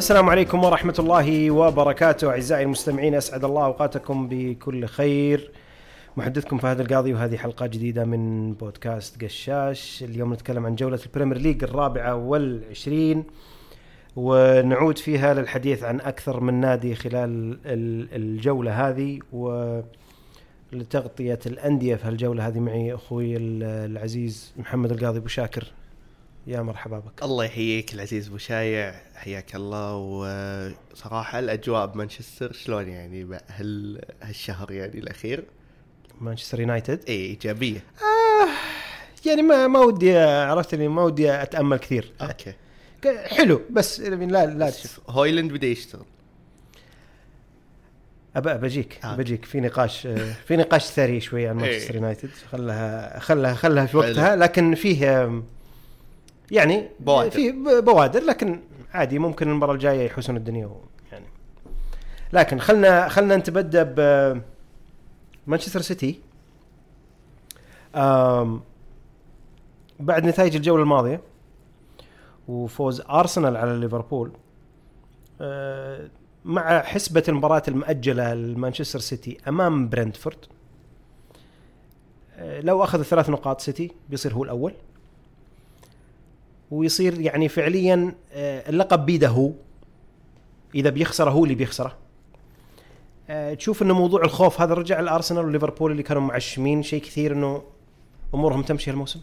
السلام عليكم ورحمة الله وبركاته. أعزائي المستمعين أسعد الله أوقاتكم بكل خير. محدثكم فهد القاضي وهذه حلقة جديدة من بودكاست قشاش. اليوم نتكلم عن جولة البريمير ليج الرابعة والعشرين ونعود فيها للحديث عن أكثر من نادي خلال ال- الجولة هذه و لتغطية الأندية. في هالجولة هذه معي أخوي ال- العزيز محمد القاضي أبو شاكر. يا مرحبا بك. الله يحييك العزيز أبو شايع حياك الله. وصراحة الأجواء بمانشستر شلون يعني هال هالشهر يعني الأخير؟ مانشستر يونايتد؟ إي إيجابية. يعني ما ما ودي عرفت لي ما ودي أتأمل كثير. okay. حلو بس لا لا شوف هويلاند بدأ يشتغل. أبى بجيك آه. بجيك في نقاش آه، في نقاش ثري شوي عن مانشستر. يونايتد. خلها خلها خلها في وقتها. لكن فيه يعني بوادر. في بوادر لكن عادي ممكن المرة الجاية يحوسون الدنيا يعني. لكن خلنا خلنا نتبدأ ب مانشستر سيتي. بعد نتائج الجولة الماضية وفوز أرسنال على ليفربول آه، مع حسبة المباراة المؤجلة لمانشستر سيتي أمام برنتفورد آه، لو أخذ ثلاث نقاط سيتي بيصير هو الأول. ويصير يعني فعليا آه، اللقب بيده هو إذا بيخسره هو اللي بيخسره. آه، تشوف إنه موضوع الخوف هذا رجع الارسنال وليفربول اللي كانوا معشمين شيء كثير إنه أمورهم تمشي هالموسم.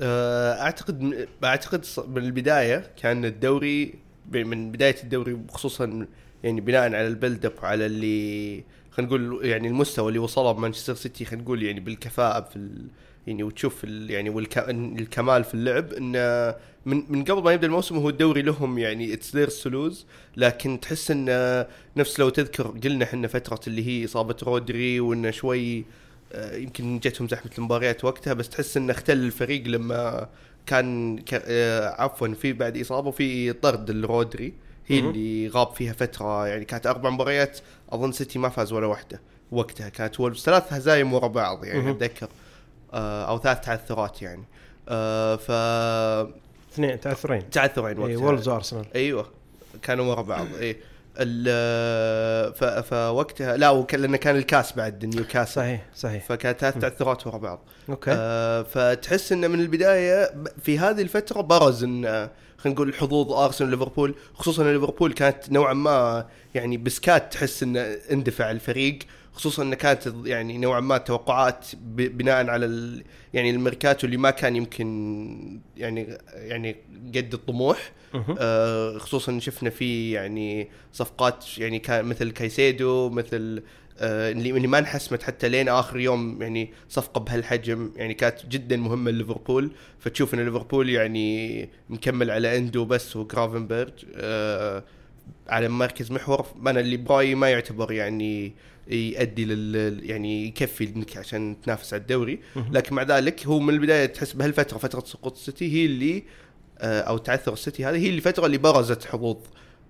آه، أعتقد أعتقد من البداية كان الدوري من بداية الدوري خصوصا يعني بناء على ال build up وعلى اللي خلينا نقول يعني المستوى اللي وصله مانشستر سيتي خلينا نقول يعني بالكفاءة في ال يعني وتشوف يعني والك الكمال في اللعب إنه من من قبل ما يبدأ الموسم هو الدوري لهم يعني it's theirs to lose لكن تحس انه نفس لو تذكر قلنا إحنا فترة اللي هي إصابة رودري وإنه شوي آه، يمكن جتهم زحمة المباريات وقتها بس تحس إنه اختل الفريق لما كان. آه، عفوا في بعد إصابة وفي طرد الرودري هي. اللي غاب فيها فترة يعني كانت أربع مباريات أظن سيتي ما فاز ولا واحدة وقتها كانت وولفز ثلاث هزايم ورا بعض يعني. أتذكر آه، أو ثلاث تعثرات يعني ف اثنين تعثرين تعثرين إيه، وقتها وولفز وارسنال أيوه كانوا ورا بعض. اي فوقتها لا وكان لأنه كان الكاس بعد نيوكاسل. صحيح صحيح. فكانت ثلاث تعثرات ورا بعض. okay. آه فتحس انه من البداية في هذه الفترة برز إن آه، خلينا نقول حظوظ أرسنال وليفربول خصوصا ليفربول كانت نوعا ما يعني بسكات تحس انه اندفع الفريق. خصوصا انه كانت يعني نوعا ما توقعات بناء على ال يعني الميركاتو اللي ما كان يمكن يعني يعني قد الطموح. آه، خصوصا شفنا في يعني صفقات يعني كان مثل كايسيدو مثل آه، اللي ما انحسمت حتى لين آخر يوم يعني صفقة بهالحجم يعني كانت جدا مهمة لليفربول. فتشوف إن ليفربول يعني مكمل على إندو بس وجرافنبرج آه، على مركز محور. أنا اللي برايي ما يعتبر يعني يؤدي لل يعني يكفي انك عشان تنافس على الدوري. لكن مع ذلك هو من البداية تحس بهالفترة فترة سقوط السيتي هي اللي آه، أو تعثر السيتي هذه هي الفترة اللي برزت حظوظ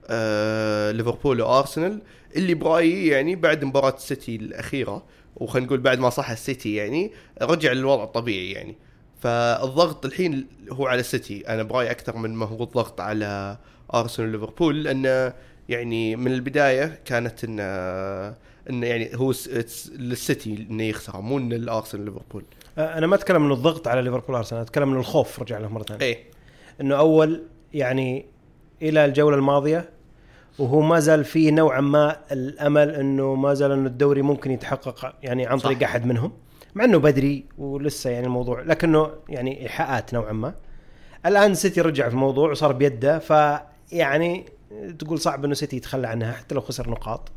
آه، ليفربول وأرسنال اللي برايي يعني بعد مباراة السيتي الأخيرة وخلينا نقول بعد ما صح السيتي يعني رجع للوضع الطبيعي يعني. فالضغط الحين هو على السيتي. أنا برايي أكثر من ما هو الضغط على أرسنال وليفربول لأن يعني من البداية كانت إن انه يعني هو للسيتي إنه يخسر مو إن الأرسنال ليفربول آه، أنا ما أتكلم من الضغط على ليفربول ارسنال أتكلم من الخوف رجع له مرة ثانية. إيه. إنه أول يعني إلى الجولة الماضية وهو ما زال فيه نوعا ما الأمل إنه ما زال إنه الدوري ممكن يتحقق يعني عن طريق. أحد منهم مع إنه بدري ولسه يعني الموضوع لكنه يعني إيحاءات نوعا ما. الآن سيتي رجع في الموضوع وصار بيده فيعني تقول صعب إنه سيتي يتخلى عنها حتى لو خسر نقاط.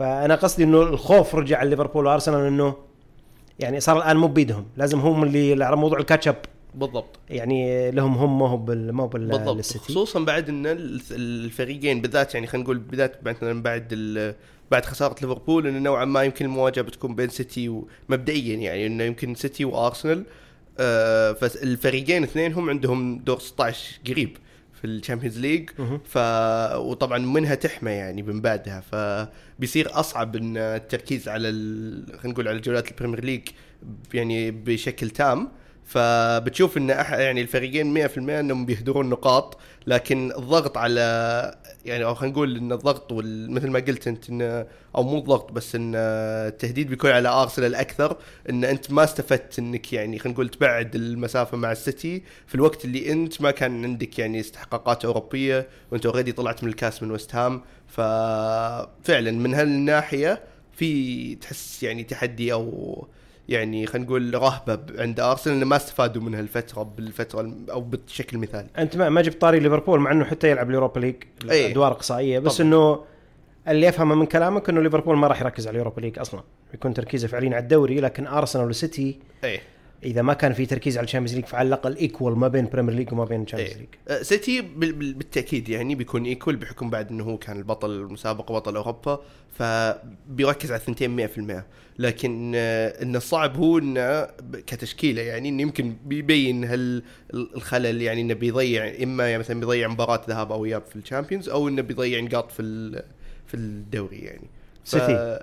فأنا قصدي إنه الخوف رجع ليفربول وأرسنال إنه يعني صار الآن مو بيدهم لازم هم اللي على موضوع الكاتشب بالضبط. يعني لهم هم ما هو بال ما هو بال- بالضبط. للسيتي. خصوصا بعد إن ال- الفريقين بالذات يعني خلينا نقول بالذات مثلا بعد بعد خسارة ليفربول إنه نوعا ما يمكن المواجهة بتكون بين سيتي ومبدئيا يعني إنه يمكن سيتي وأرسنال. آه فالفريقين اثنينهم عندهم دور 16 قريب. في ال Champions League. ف وطبعا منها تحمى يعني من بعدها. فبيصير أصعب إن التركيز على ال... خلينا نقول على جولات ال Premier League يعني بشكل تام. فبتشوف إن أح يعني الفريقين 100% إنهم بيهدرون نقاط لكن الضغط على يعني أو خلينا نقول إن الضغط مثل ما قلت أنت انه أو مو الضغط بس إن التهديد بيكون على أرسنال أكثر إن أنت ما استفدت إنك يعني خلينا نقول تبعد المسافة مع السيتي في الوقت اللي أنت ما كان عندك يعني استحقاقات أوروبية وأنت already طلعت من الكاس من ويست هام. ففعلا من هالناحية في تحس يعني تحدي أو يعني خلينا نقول رهبة عند أرسنال إنه ما استفادوا من هالفترة بالفترة أو بشكل مثالي أنت ما ما جبت طاري ليفربول مع إنه حتى يلعب ال Europa League أي. ادوار اقصائيه بس طبعاً. إنه اللي افهمه من كلامك إنه ليفربول ما راح يركز على ال Europa League أصلا بيكون تركيزه فعليا على الدوري لكن أرسنال وسيتي إيه إذا ما كان في تركيز على ال Champions League فعلى الأقل equal ما بين Premier League وما بين الشامبيونز ليج آه، سيتي بال- بال- بالتأكيد يعني بيكون equal بحكم بعد إنه هو كان البطل المسابقة بطل أوروبا فبيركز على الثنتين 100% لكن آه، إن الصعب هو انه كتشكيلة يعني انه يمكن بيبين ال- الخلل يعني إنه بيضيع إما يعني مثلا بيضيع مباراة ذهاب أو إياب في ال Champions أو إنه بيضيع نقاط في في الدوري يعني. ف- سيتي.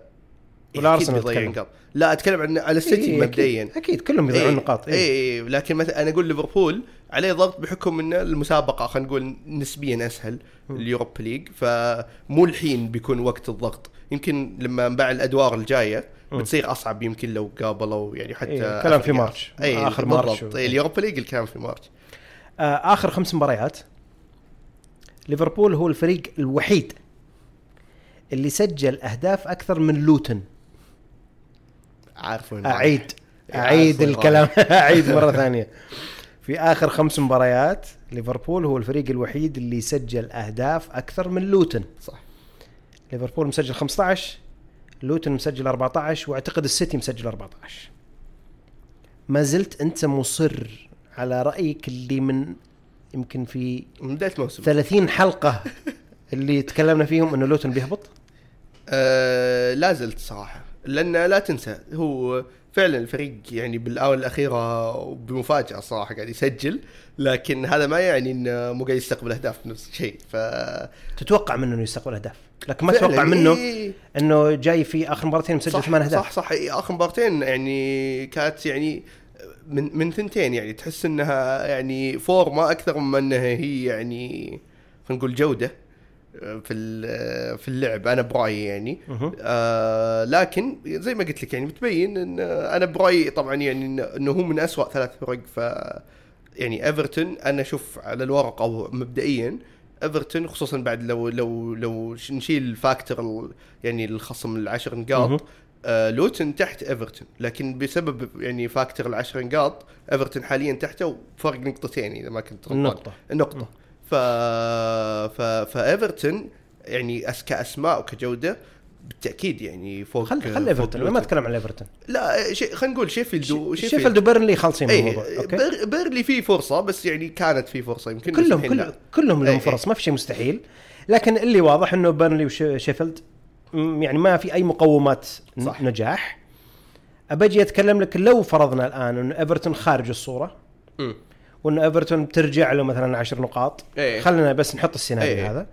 إيه، ولا أكيد أرسنال بيضيع؟ نقاط. لا أتكلم عن على السيتي إيه، أكيد- مبدئيا. أكيد كلهم بيضيعون نقاط اي إيه. إيه لكن مثلا أنا أقول ليفربول عليه ضغط بحكم إن المسابقة خلينا نقول نسبيا أسهل ال Europa League. فمو الحين بيكون وقت الضغط. يمكن لما نبلغ الأدوار الجاية. بتصير أصعب يمكن لو قابلوا يعني حتى إيه، كلام في March. اي آخر March و- إيه ال Europa League الكلام في مارش. آه آخر خمس مباريات. ليفربول هو الفريق الوحيد اللي سجل أهداف أكثر من لوتن. عارف وين أعيد. أعيد الكلام. أعيد مرة ثانية. في آخر خمس مباريات ليفربول هو الفريق الوحيد اللي سجل أهداف أكثر من لوتن. صح. ليفربول مسجل 15 لوتن مسجل 14 وأعتقد السيتي مسجل 14 ما زلت أنت مصر على رأيك اللي من يمكن في من بداية الموسم. 30 حلقة اللي تكلمنا فيهم إنه لوتن بيهبط؟ آه لا زلت صراحة. لأن لا تنسى هو فعلا الفريق يعني بالآونة الأخيرة بمفاجأة صراحة قاعد يسجل لكن هذا ما يعني إنه مو قاعد يستقبل أهداف نفس الشيء ف تتوقع منه إنه يستقبل أهداف؟ لكن ما تتوقع منه إيه. إنه جاي في آخر مباراتين مسجل ثمان أهداف؟ صح صح إيه، آخر مباراتين يعني كانت يعني من من ثنتين يعني تحس إنها يعني فورمه أكثر من إنها هي يعني خلينا نقول جودة. في في اللعب. أنا برايي يعني. آه لكن زي ما قلت لك يعني بتبين إن أنا برايي طبعا يعني إنه هو من أسوأ ثلاث فرق. ف يعني ايفرتون أنا أشوف على الورق أو مبدئيا ايفرتون خصوصا بعد لو لو لو نشيل ال factor ال- يعني الخصم العشر. نقاط. آه لوتن تحت ايفرتون لكن بسبب يعني factor العشر نقاط ايفرتون حاليا تحته فرق نقطتين إذا ما كنت غلطان. النقطه النقطة ف... ف... فايفرتون يعني أس... كأسماء وكجودة بالتأكيد يعني فوق خل خل ايفرتون. ما أتكلم عن ايفرتون لا شيء خلينا نقول شيفيلد و- شيفيلد وبيرنلي خالصين من اي الموضوع okay بير... بيرلي فيه فرصة بس يعني كانت فيه فرصة يمكن كلهم كل لا. كلهم لهم إي، فرص ما في شيء مستحيل لكن اللي واضح إنه بيرنلي وشيفيلد م- يعني ما في أي مقومات صح. نجاح ابجي أتكلم لك لو فرضنا الآن انه ايفرتون خارج الصورة مم. وانه إيفرتون ترجع له مثلا 10 نقاط إيه. خلينا بس نحط السيناريو إيه. هذا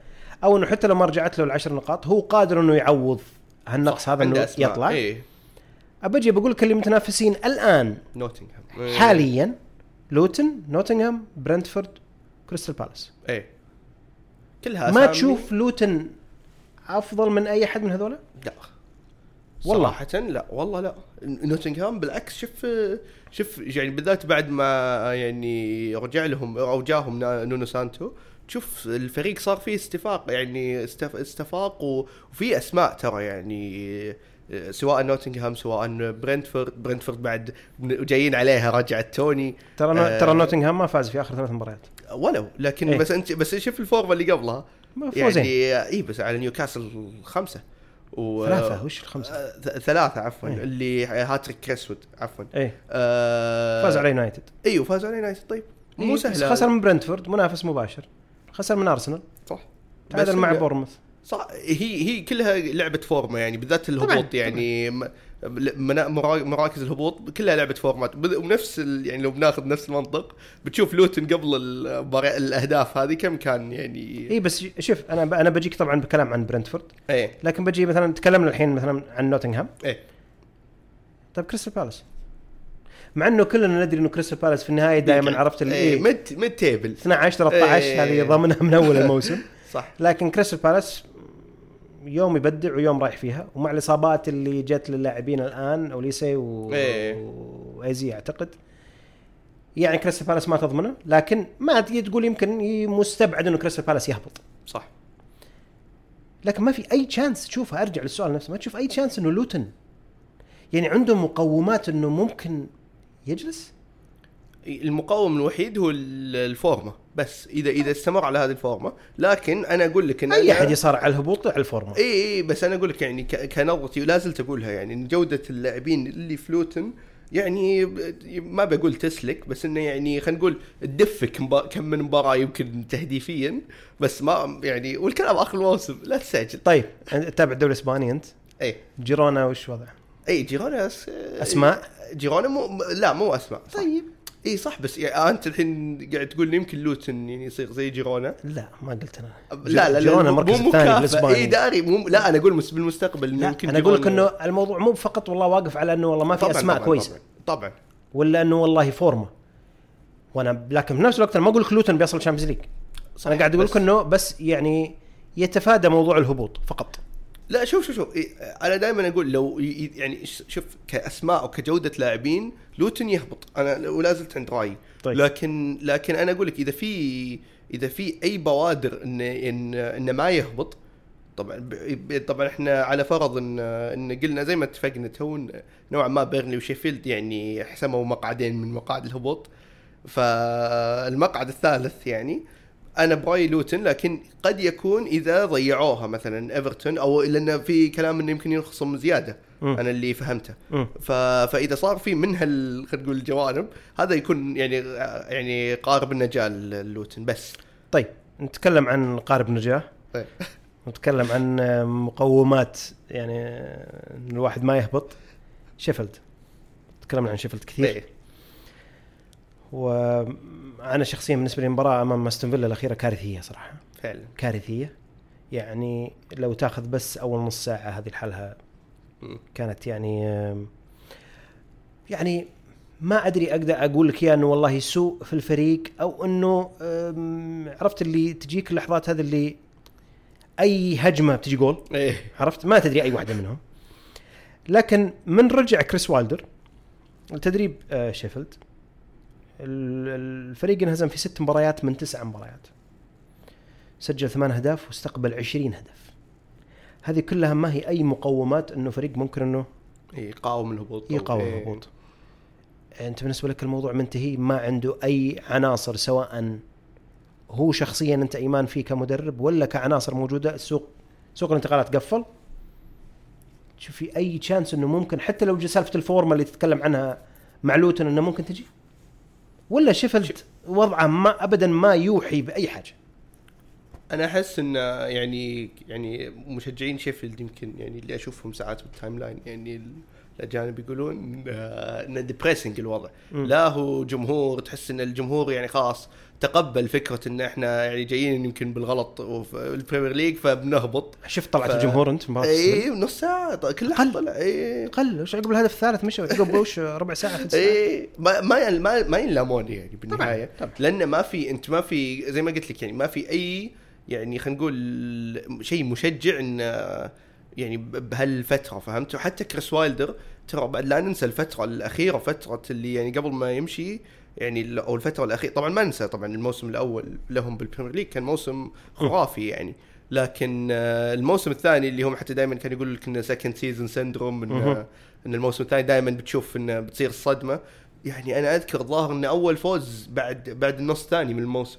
أو إنه حتى لو ما رجعت له العشر نقاط هو قادر إنه يعوض هالنقص هذا إنه. يطلع اي أبجي بقول لك اللي متنافسين الآن نوتنغهام إيه. حاليا لوتن نوتنغهام برنتفورد كريستال بالاس اي كلها ما تشوف لوتن أفضل من أي أحد من هذولا؟ لا والله. صراحة لا والله لا نوتنغهام بالعكس شوف شوف يعني بالذات بعد ما يعني رجع لهم أو جاهم نونو سانتو تشوف الفريق صار فيه استفاق يعني استف استفاق وفي أسماء ترى يعني سواء نوتنغهام سواء برنتفورد برنتفورد بعد جايين عليها رجعت توني ترى. آه. ترى نوتنغهام ما فاز في آخر ثلاث مباريات ولو لكن إيه. بس أنت بس شوف ال form ة اللي قبلها يعني اي بس على نيوكاسل خمسة و ثلاثة وش الخمسة؟ آه، ثلاثة عفوا إيه. اللي هاتريك كريسوود عفوا. إيه. آه فاز على يونايتد. إيوه فاز على يونايتد طيب. مو إيه، سهل. خسر من برنتفورد منافس مباشر. خسر من أرسنال. صح. تعادل مع بورنموث صح هي هي كلها لعبة form ة يعني بالذات الهبوط طبعاً، يعني مرا- مراكز الهبوط كلها لعبة form ات. ونفس يعني لو بناخذ نفس المنطق بتشوف لوتن قبل الأهداف هذه كم كان يعني؟ إي بس شوف أنا. أنا بجيك طبعا بكلام عن برنتفورد. إيه لكن بجي مثلا تكلمنا الحين مثلا عن نوتنغهام. إيه طيب كريستال بالاس. مع إنه كلنا ندري إنه كريستال بالاس في النهاية دائما عرفت اللي إيه إيه mid mid-table. 12 13 إيه. هذه ضامنها من أول الموسم. صح. لكن كريستال بالاس يوم يبدع ويوم رايح فيها. ومع الإصابات اللي جت للاعبين الآن أوليسي و... إيه. وأيزي أعتقد. يعني كريستال بالاس ما تضمنه. لكن ما تجي تقول يمكن مستبعد إنه كريستال بالاس يهبط. صح. لكن ما في أي chance تشوفها أرجع للسؤال نفسه. ما تشوف أي chance إنه لوتن. يعني عنده مقومات إنه ممكن يجلس؟ المقوم الوحيد هو ال- ال form ه بس اذا إذا استمر على هذه ال form ه لكن أنا أقول لك إن أي أحد يصارع على الهبوط على ال form ه اي إي بس أنا أقول لك يعني كنظرتي ولا زلت أقولها يعني إن جودة اللاعبين اللي في لوتن يعني ما بقول تسلك بس إنه يعني خلينا نقول تدفك كم من مباراة يمكن تهديفيا بس ما يعني والكلام آخر الموسم لا تستعجل طيب تتابع الدوري الإسباني أنت إي جيرونا وش وضعه؟ إي جيرونا أس... أسماء؟ جيرونا مو لا مو أسماء. طيب إي صح بس يعني أنت الحين قاعد تقول لي يمكن لوتن يعني يصير زي جيرونا؟ لا ما قلت أنا. لا لا جيرونا لا المركز الثاني مكافأة. بالاسباني إي داري مو لا أنا أقول مس- بالمستقبل لا يمكن أنا أقول لك إنه الموضوع مو فقط والله واقف على إنه والله ما في أسماء طبعاً كويسة. طبعا, طبعا. ولا إنه والله form ة. وأنا لكن في نفس الوقت أنا ما أقول لك لوتن بيصل Champions League أنا قاعد أقول لك إنه بس يعني يتفادى موضوع الهبوط فقط. لا شوف شوف شوف. إيه، أنا دائما أقول لو يعني شوف كأسماء وكجوده لاعبين لوتن يهبط. أنا ولا زلت عند رايي طيب. لكن لكن أنا أقول لك إذا في إذا في أي بوادر إن إن إنه ما يهبط طبعا ب- طبعا إحنا على فرض إن إن قلنا زي ما اتفقنا تو نوعا ما بيرني وشيفيلد يعني حسموا مقعدين من مقاعد الهبوط. فالمقعد الثالث يعني أنا برايي لوتن لكن قد يكون إذا ضيعوها مثلا إيفرتون أو لأن في كلام إنه يمكن ينخصم زيادة مم. أنا اللي فهمته. ف... فإذا صار في من هال خلينا نقول الجوانب هذا يكون يعني يعني قارب النجاة للوتن بس طيب نتكلم عن قارب نجاه طيب. نتكلم عن مقومات يعني الواحد ما يهبط شيفيلد تكلمنا عن شيفيلد كثير إيه. وأنا شخصيا بالنسبة لي المباراة أمام أستون فيلا الأخيرة كارثية صراحة. فعلا. كارثية. يعني لو تاخذ بس أول نص ساعة هذه لحالها. كانت يعني يعني ما أدري أقدر أقول لك يا إنه والله سوء في الفريق أو إنه عرفت اللي تجيك اللحظات هذه اللي أي هجمة بتجي جول. إيه. عرفت؟ ما تدري أي واحدة منهم. لكن من رجع كريس وايلدر التدريب آه، شيفيلد الفريق انهزم في ست مباريات من تسع مباريات. سجل ثمان أهداف واستقبل عشرين هدف. هذه كلها ما هي أي مقومات إنه فريق ممكن إنه يقاوم الهبوط. يقاوم إيه. الهبوط. أنت بالنسبة لك الموضوع منتهي؟ ما عنده أي عناصر سواء هو شخصيا أنت إيمان فيه كمدرب ولا كعناصر موجودة. السوق سوق الانتقالات قفل. شوف في أي chance إنه ممكن حتى لو سالفة ال form ة اللي تتكلم عنها مع إنه ممكن تجي؟ ولا شيفيلد وضعه ما ابدا ما يوحي بأي حاجة أنا أحس ان يعني يعني مشجعين شيفيلد يمكن يعني اللي أشوفهم ساعات بالتايم لاين يعني الأجانب يقولون آه، انه depressing الوضع مم. لا هو جمهور تحس إن الجمهور يعني خلاص تقبل فكرة إن إحنا يعني جايين يمكن بالغلط في ال Premier League فبنهبط. شفت طلعت ف- الجمهور أنت مباراه اي نص ساعة كلها أقل. طلع اي قل. وش عقب الهدف الثالث مشى؟ عقب وش؟ ربع ساعة. اي ما ما ما, ينلامون يعني بالنهاية. طبعاً. لأن ما في أنت ما في زي ما قلت لك يعني ما في أي يعني خلينا نقول شيء مشجع إن يعني بهالفترة فهمت؟ وحتى كريس وايلدر ترى بعد لا ننسى الفترة الأخيرة فترة اللي يعني قبل ما يمشي يعني أو الفترة الأخيرة طبعا ما ننسى طبعا الموسم الأول لهم بال Premier League كان موسم خرافي يعني. لكن آه، الموسم الثاني اللي هم حتى دائما كان يقول لك إنه second season syndrome إن. إن الموسم الثاني دائما بتشوف إنه بتصير الصدمه يعني أنا أذكر الظاهر إنه أول فوز بعد بعد النص الثاني من الموسم.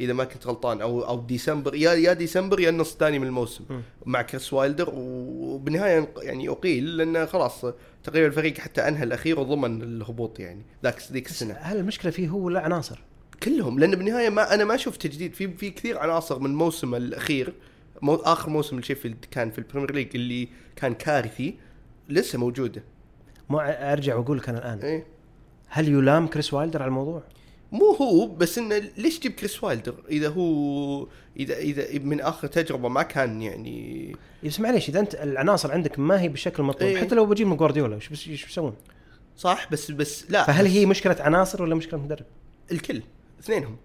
إذا ما كنت غلطان أو أو ديسمبر يا يا ديسمبر يا النص الثاني من الموسم. مع كريس وايلدر وبالنهاية يعني أقيل لأنه خلاص تقريبا الفريق حتى أنهى الأخير وضمن الهبوط يعني ذاك ذيك السنة هل المشكلة فيه هو ولا عناصر؟ كلهم لأن بالنهاية ما أنا ما أشوف تجديد في في كثير عناصر من الموسم الأخير مو آخر موسم لشيفيلد كان في ال Premier League اللي كان كارثي لسه موجودة ما أرجع وأقول لك أنا الآن إيه هل يلام كريس وايلدر على الموضوع؟ مو هو بس إنه ليش تجيب كريس وايلدر إذا هو إذا إذا من آخر تجربة ما كان يعني بس معليش إذا أنت العناصر عندك ما هي بالشكل المطلوب إيه. حتى لو بجيب من جوارديولا وش بيسوون؟ صح بس بس لا فهل بس هي مشكلة عناصر ولا مشكلة مدرب؟ الكل اثنينهم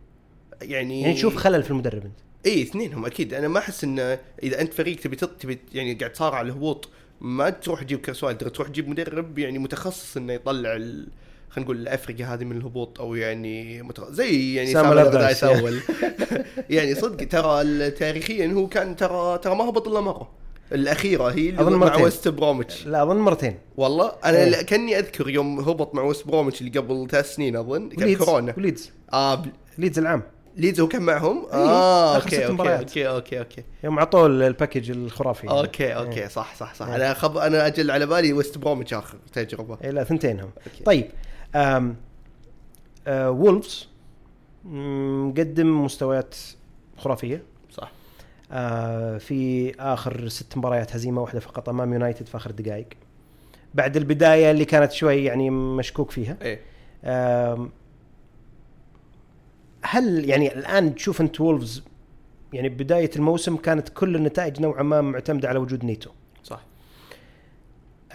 يعني يعني تشوف خلل في المدرب أنت اي اثنينهم أكيد أنا ما أحس ان إذا أنت فريق تبي تبي يعني قاعد تصارع على الهبوط ما تروح تجيب كرسوال تروح تجيب مدرب يعني متخصص إنه يطلع ال... خلينا نقول افريقيا هذه من الهبوط أو يعني متخ... زي يعني سام. الأردايس أول. يعني صدق ترى تاريخيا هو كان ترى ترى ما هبط إلا مرة. الأخيرة هي اللي أظن مع. ويست بروميتش. لا أظن مرتين. والله؟ أنا إيه. كأني أذكر يوم هبط مع ويست بروميتش اللي قبل ثلاث سنين أظن كان وليدز. كورونا. وليدز. آه ب- ليدز العام. ليدز هو كان معهم؟ إيه، آه okay okay. okay okay okay. يوم اعطوه ال package الخرافي. أوكي أوكي صح صح صح. إيه. أنا خب... أنا أجل على بالي ويست بروميتش آخر تجربة. إيه لا ثنتين هم okay. طيب وولفز مقدم مستويات خرافية. صح. آه في آخر ست مباريات هزيمة واحدة فقط أمام يونايتد في آخر دقائق. بعد البداية اللي كانت شوي يعني مشكوك فيها. إيه. هل يعني الآن تشوف أنت وولفز يعني بداية الموسم كانت كل النتائج نوعا ما معتمدة على وجود نيتو؟ صح.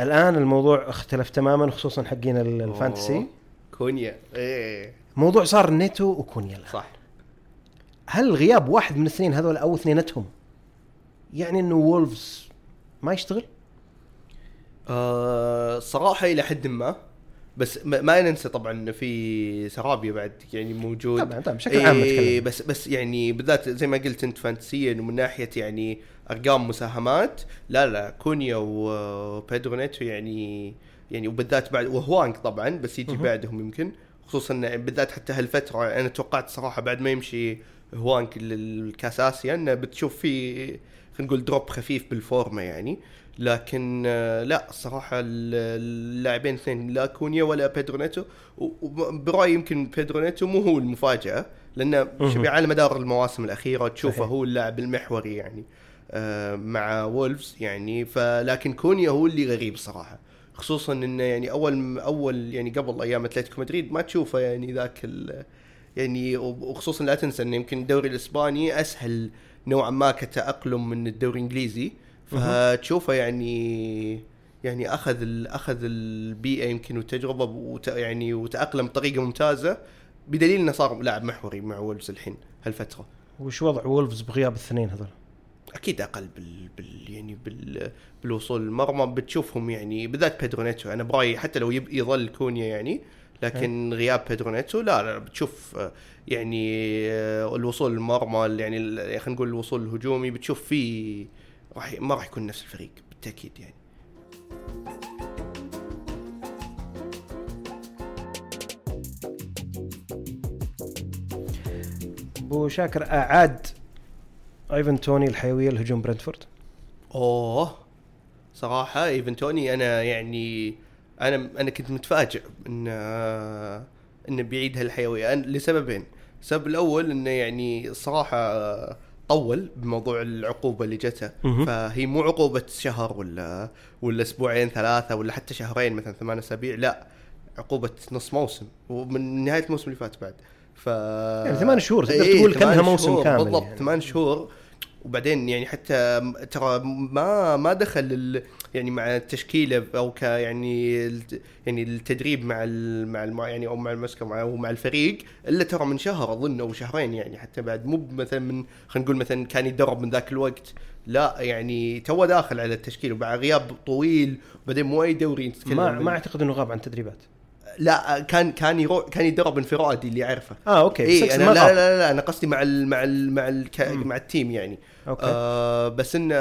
الآن الموضوع اختلف تماما خصوصا حقين ال- ال fantasy. كونيا إيه موضوع صار نيتو وكونيا الآن. صح هل غياب واحد من الاثنين هذول أو اثنينتهم يعني إنه وولفز ما يشتغل؟ آه صراحة إلى حد ما بس ما, ما ننسى طبعا إنه في سرابيا بعد يعني موجود. طبعا طبعا بشكل عام إيه بس بس يعني بالذات زي ما قلت أنت fantasy ا ومن ناحية يعني أرقام مساهمات لا لا كونيا وبيدرو نيتو يعني يعني وبالذات بعد وهوانك طبعا بس يجي. بعدهم يمكن. خصوصا بالذات حتى هالفترة أنا توقعت صراحة بعد ما يمشي هوانك للكاس آسيا إنه بتشوف في خلينا نقول drop خفيف بالفورمة يعني. لكن آه، لا الصراحه ال- اللاعبين اثنين لا كونيا ولا بيدرو نيتو وبرايي يمكن بيدرو نيتو مو هو المفاجأة لأنه على مدار المواسم الأخيرة تشوفه. هو اللاعب المحوري يعني آه، مع وولفز يعني. فلكن كونيا هو اللي غريب صراحة خصوصا إنه يعني أول أول يعني قبل أيام أتلتيكو مدريد ما تشوفه يعني ذاك ال- يعني وخصوصا لا تنسى إنه يمكن الدوري الإسباني أسهل نوعا ما كتأقلم من الدوري الإنجليزي. فتشوفه يعني يعني أخذ ال- أخذ البيئة يمكن والتجربه وت يعني وتأقلم بطريقة ممتازة بدليل إنه صار لاعب محوري مع وولفز الحين هالفترة. وش وضع وولفز بغياب الاثنين هذول؟ أكيد أقل بال, بال يعني بال بالوصول للمرمى بتشوفهم يعني بالذات بيدرونيتو. أنا برايي حتى لو يب يظل كونيا يعني لكن غياب بيدرونيتو لا لا بتشوف يعني الوصول للمرمى يعني خلينا نقول الوصول الهجومي بتشوف فيه راح ما راح يكون نفس الفريق بالتأكيد يعني. أبو شاكر أعاد إيفن توني الحيوية لهجوم برنتفورد؟ أوه صراحة إيفن توني أنا يعني أنا أنا كنت متفاجئ إن انه بيعيد هالحيوية. لسببين. السبب الأول إنه يعني الصراحه آه، طول بموضوع العقوبة اللي جته. فهي مو عقوبة شهر ولا ولا أسبوعين ثلاثة ولا حتى شهرين مثلا ثمان أسابيع لا عقوبة نص موسم ومن نهاية الموسم اللي فات بعد ف يعني ثمان شهور، تقدر إيه، تقول ثمان موسم كامل بالضبط يعني. ثمان شهور وبعدين يعني حتى ترى ما ما دخل ال يعني مع التشكيلة أو ك يعني يعني التدريب مع مع الم يعني أو مع المسكة مع ومع الفريق إلا ترى من شهر أظن أو شهرين يعني حتى بعد. مو مثلا من خلينا نقول مثلا كان يتدرب من ذاك الوقت. لا يعني تو داخل على التشكيل ومع غياب طويل وبعدين مو اي دوري نتكلم ما ما أعتقد إنه غاب عن التدريبات. لا كان كان يروح كان يتدرب انفرادي اللي اعرفه آه أوكي. أنا ما لا. لا لا لا أنا قصدي مع ال مع ال مع ال مم. مع ال team يعني. أوكي. آه بس انه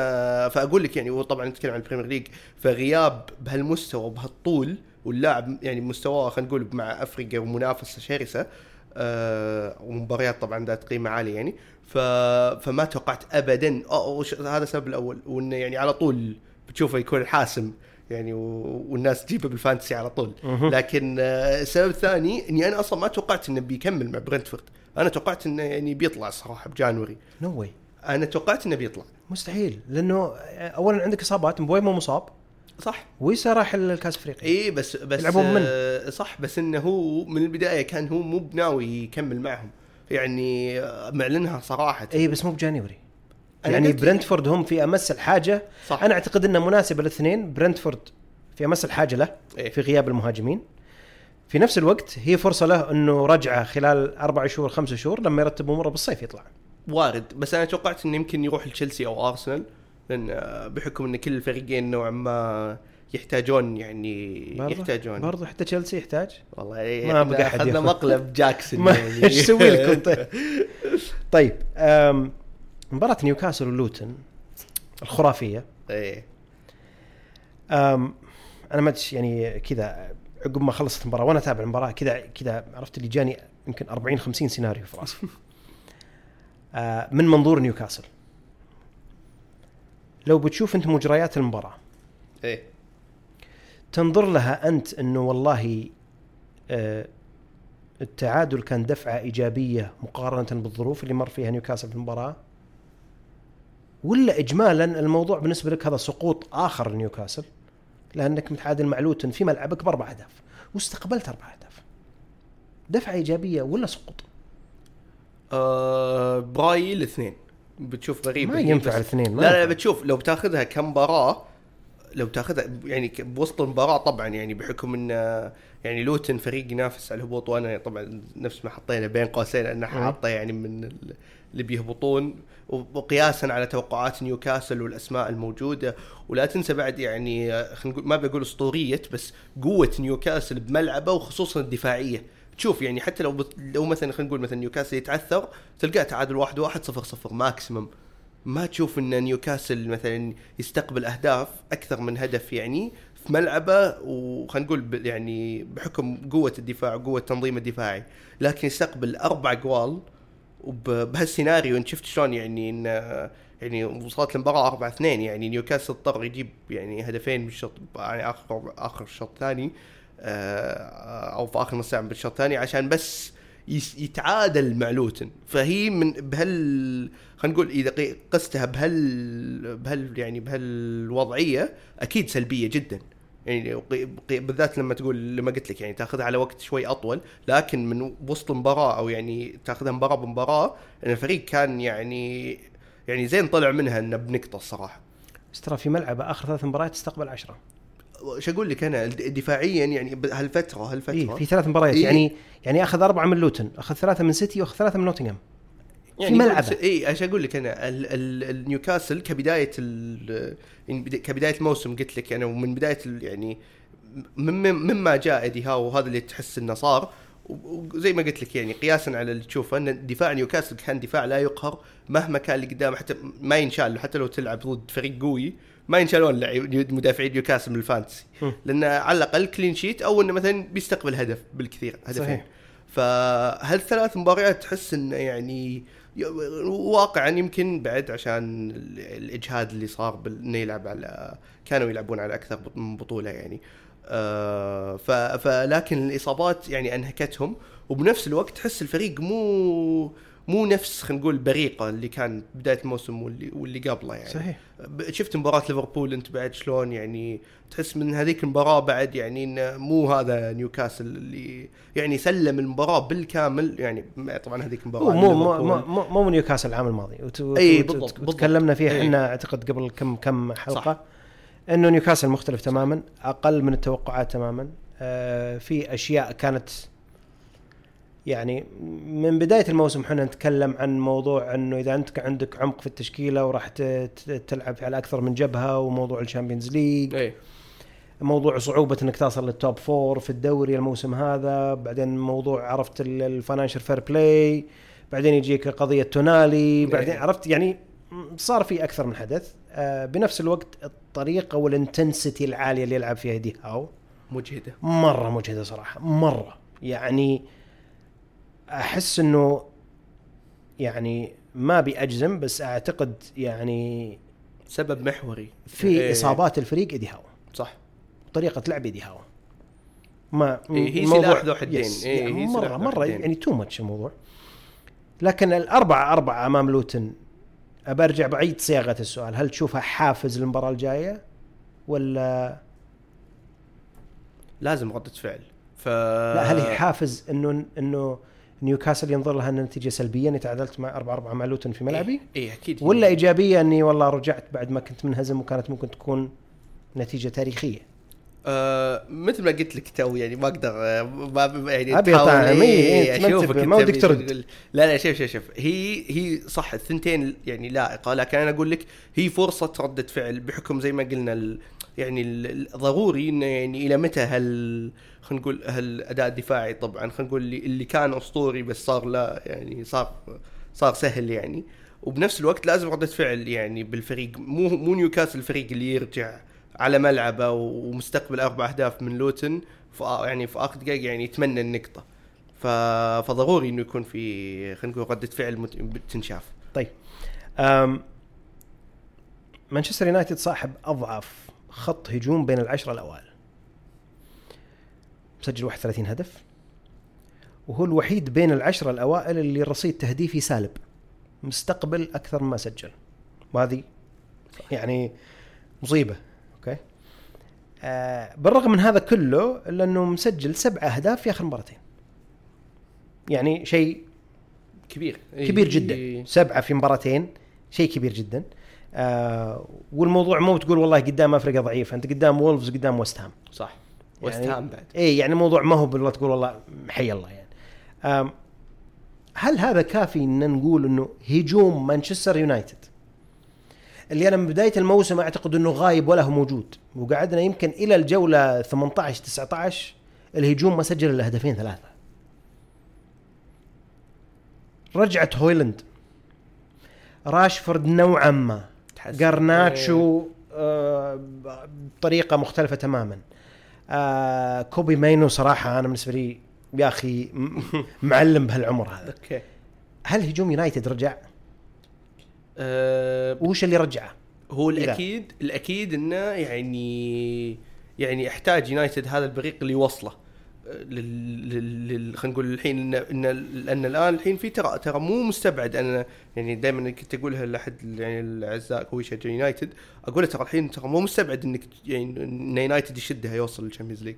فأقول لك يعني وطبعا نتكلم عن ال Premier League فغياب بهالمستوى وبهالطول واللاعب يعني مستواه خلينا نقول مع أفريقيا ومنافسه شرسة آه ومباريات طبعا ذات قيمة عالية يعني ف فما توقعت ابدا. هذا السبب الأول وانه يعني على طول بتشوفه يكون الحاسم يعني و- والناس تجيبه بال fantasy على طول. لكن آه، السبب الثاني إني أنا أصلا ما توقعت إنه بيكمل مع برنتفورد. أنا توقعت إنه يعني بيطلع الصراحة ب January. no way أنا توقعت إنه بيطلع. مستحيل لأنه اولا عندك إصابات مبويمو مصاب. صح. ويسا راح الكاس أفريقيا. اي بس بس يلعبون من؟ آه، صح بس إنه هو من البداية كان هو مو بناوي يكمل معهم. يعني آه، معلنها صراحة. اي بس مو بجانيوري يعني برنتفورد هم في أمس صح. أنا أعتقد إنه مناسب الاثنين. برنتفورد في أمس الحاجة له إيه. في غياب المهاجمين. في نفس الوقت هي فرصة له إنه رجعه خلال أربع شهور خمسة شهور لما يرتب اموره بالصيف يطلع. وارد بس أنا توقعت إنه يمكن يروح لتشيلسي أو أرسنال لأن آه، بحكم إن كل الفريقين نوعا ما يحتاجون يعني برضه يحتاجون. برضه حتى تشيلسي يحتاج؟ والله ما ما بقى أحد أخذنا. مقلب جاكسون يعني. إيش أسوي لكم؟ طيب. طيب مباراة نيوكاسل ولوتن الخرافية. إيه. أم، أنا ما أدري يعني كذا عقب ما خلصت المباراة وأنا أتابع المباراة كذا كذا عرفت اللي جاني يمكن 40 50 سيناريو في راسي. من منظور نيوكاسل. لو بتشوف انت مجريات المباراة إيه. تنظر لها أنت إنه والله آه، التعادل كان دفعة إيجابية مقارنة بالظروف اللي مر فيها نيوكاسل في المباراة؟ ولا اجمالا الموضوع بالنسبة لك هذا سقوط آخر لنيوكاسل؟ لأنك متعادل مع لوتن في ملعبك باربع اهداف واستقبلت أربع أهداف. دفعة إيجابية ولا سقوط؟ آه برايي الاثنين. بتشوف غريبه ما ينفع الاثنين لا لا. بتشوف لو بتاخذها كمباراة لو تاخذها يعني بوسط المباراة طبعا يعني بحكم إن آه، يعني لوتن فريق ينافس على الهبوط وأنا طبعا نفس ما حطينا بين قوسين ان حاطه يعني من ال- اللي بيهبطون وقياسا على توقعات نيوكاسل والأسماء الموجودة. ولا تنسى بعد يعني آه، خلينا نقول ما بقول أسطورية بس قوة نيوكاسل بملعبه وخصوصا الدفاعية. تشوف يعني حتى لو بت... لو مثلا خلينا نقول مثلا نيوكاسل يتعثر تلقاه تعادل واحد واحد صفر صفر maximum ما تشوف إن نيوكاسل مثلا يستقبل أهداف أكثر من هدف يعني في ملعبه وخلينا نقول يعني بحكم قوة الدفاع وقوه التنظيم الدفاعي. لكن يستقبل أربع جوال وبهالسيناريو أنت شفت شلون يعني إن يعني وصلت المباراه 4 2 يعني نيوكاسل اضطر يجيب يعني هدفين بالشوط يعني آخر آخر الشوط الثاني آه، أو في آخر نص ساعة بالشوط الثاني عشان بس يتعادل مع لوتن. فهي من بهال خلينا نقول إذا قستها بهال بهال يعني بهالوضعية أكيد سلبية جدا. يعني بالذات لما تقول لما قلت لك يعني تاخذها على وقت شوي أطول لكن من وسط المباراة أو يعني تاخذها مباراة بمباراة إن الفريق كان يعني يعني زين طلع منها إنه بنقطة الصراحة. بس ترى في ملعبه آخر ثلاث مباريات استقبل عشرة. وش أقول لك أنا دفاعيا يعني بهالفتره هالفترة إيه في ثلاث مباريات إيه. يعني يعني أخذ أربعة من لوتن أخذ ثلاثة من سيتي وأخذ ثلاثة من نوتنغهام يعني ملعبه. اي إيش أقول لك أنا النيوكاسل كبداية يعني بدا- كبداية الموسم قلت لك أنا ومن بداية يعني مم- مما جاء ايدي هاو وهذا اللي تحس إنه صار وزي ما قلت لك يعني قياسا على اللي تشوفه إن دفاع نيوكاسل كان دفاع لا يقهر مهما كان اللي قدامه حتى ما ينشال حتى لو تلعب ضد فريق قوي ما ينشالون مدافعين نيوكاسل من ال fantasy. لأن على الأقل clean sheet أو إنه مثلا بيستقبل هدف بالكثير هدفين صحيح. فهالثلاث مباريات تحس إنه يعني واقعا يمكن بعد عشان ال- الإجهاد اللي صار إنه يلعب على كانوا يلعبون على أكثر من بطولة يعني آه فلكن الإصابات يعني أنهكتهم وبنفس الوقت تحس الفريق مو مو نفس خلينا نقول بريقه اللي كان بداية الموسم واللي واللي قبله يعني صحيح شفت مباراة ليفربول انت بعد شلون يعني تحس من هذيك المباراة بعد يعني انه مو هذا نيوكاسل اللي يعني سلم المباراة بالكامل يعني طبعا هذيك المباراة مو مو مو نيوكاسل العام الماضي وت- وت- بالضبط،. وتكلمنا فيها أي. إحنا أعتقد قبل كم كم حلقة صح. إنه نيوكاسل مختلف تماما أقل من التوقعات تماما آه في أشياء كانت يعني من بداية الموسم إحنا نتكلم عن موضوع إنه إذا أنت عندك عمق في التشكيلة وراح تلعب على أكثر من جبهة وموضوع ال Champions League. إيه. موضوع صعوبة إنك تصل لل top four في الدوري الموسم هذا. بعدين موضوع عرفت ال financial fair play بعدين يجيك قضية تونالي. بعدين إيه. عرفت يعني صار في أكثر من حدث. آه بنفس الوقت الطريقة وال intensity العالية اللي يلعب فيها إيدي هاو مجهدة. مرة مجهدة صراحة. مرة. يعني أحس إنه يعني ما بأجزم بس أعتقد يعني سبب محوري. في إيه. إصابات الفريق إيدي هاو. صح. طريقة لعب إيدي هاو. ما إيه، هي سلاح ذو حدين. إيه، يعني هي مره مرة حدين. يعني تو ماتش الموضوع. لكن الأربعة أربعة أمام لوتن. أبرجع بعيد صياغة السؤال. هل تشوفها حافز للمباراة الجاية؟ ولا لازم ردة فعل. ف لا هل هي حافز انه إنه نيوكاسل ينظر لها انها نتيجة سلبية اني تعادلت مع 4 4 مع لوتن في ملعبي؟ اي إيه أكيد. ولا إيجابية أني والله رجعت بعد ما كنت منهزم وكانت ممكن تكون نتيجة تاريخية؟ آه مثل ما قلت لك تو يعني ما أقدر آه، ما يعني أبي تحاول طعم، إيه، إيه، أشوفك ما ودك ترد. لا لا شوف شوف شوف. هي هي صح الثنتين يعني لائقة لكن أنا أقول لك هي فرصة ردة فعل بحكم زي ما قلنا ال يعني ضروري إنه يعني إلى متى هال خلينا نقول هالاداء الدفاعي طبعا خلينا نقول اللي, اللي كان أسطوري بس صار لا يعني صار صار سهل يعني. وبنفس الوقت لازم ردة فعل يعني بالفريق. مو مو نيوكاسل الفريق اللي يرجع على ملعبه ومستقبل أربع أهداف من لوتن ف يعني في آخر دقائق يعني يتمنى النقطة. فضروري إنه يكون في خلينا نقول ردة فعل مت... تنشاف طيب. مانشستر يونايتد صاحب أضعف خط هجوم بين العشرة الأوائل. مسجل 31 هدف. وهو الوحيد بين العشرة الأوائل اللي الرصيد تهديفي سالب. مستقبل أكثر مما سجل. وهذه يعني مصيبة. أوكي؟ آه بالرغم من هذا كله إلا أنه مسجل سبع أهداف في آخر مباراتين. يعني شيء كبير. كبير جدا. سبعة في مباراتين. شيء كبير جدا. آه والموضوع مو تقول والله قدام أفريقيا ضعيفه أنت قدام وولفز قدام وست هام. صح. يعني- وست هام بعد. اي يعني الموضوع ما هو بالله تقول والله حي الله يعني. هل هذا كافي إن نقول إنه هجوم مانشستر يونايتد؟ اللي أنا من بداية الموسم أعتقد إنه غايب ولا هو موجود. وقعدنا يمكن إلى الجولة 18 19 الهجوم ما سجل إلا هدفين ثلاثة. رجعت هويلاند. راشفورد نوعا ما. تحسن. جارناتشو آه بطريقة مختلفة تماما. آه كوبي ماينو صراحة أنا بالنسبة لي يا أخي معلم بهالعمر هذا. أوكي. هل هجوم يونايتد رجع؟ أه وش اللي رجعه؟ هو لا. الاكيد الأكيد إنه يعني يعني أحتاج يونايتد هذا البريق اللي يوصله لل لل- لل- خلينا نقول الحين ان ان لأن الآن الحين في ترى ترى مو مستبعد. أنا يعني دائما كنت اقولها لأحد يعني الأعزاء هو يشجع يونايتد أقول ترى الحين ترى مو مستبعد إنك يعني إن يونايتد يشدها يوصل لل Champions League.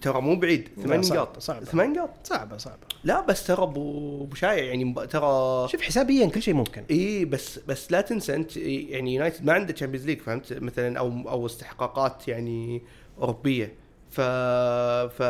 ترى مو بعيد. ثمان نقاط. صعب. ثمان نقاط؟ صعبة صعبة. لا بس ترى ابو شايع يعني ترى شوف حسابيا كل شيء ممكن. إي بس بس لا تنسى أنت يعني يونايتد ما عنده Champions League فهمت؟ مثلا أو أو استحقاقات يعني أوروبية. ف ف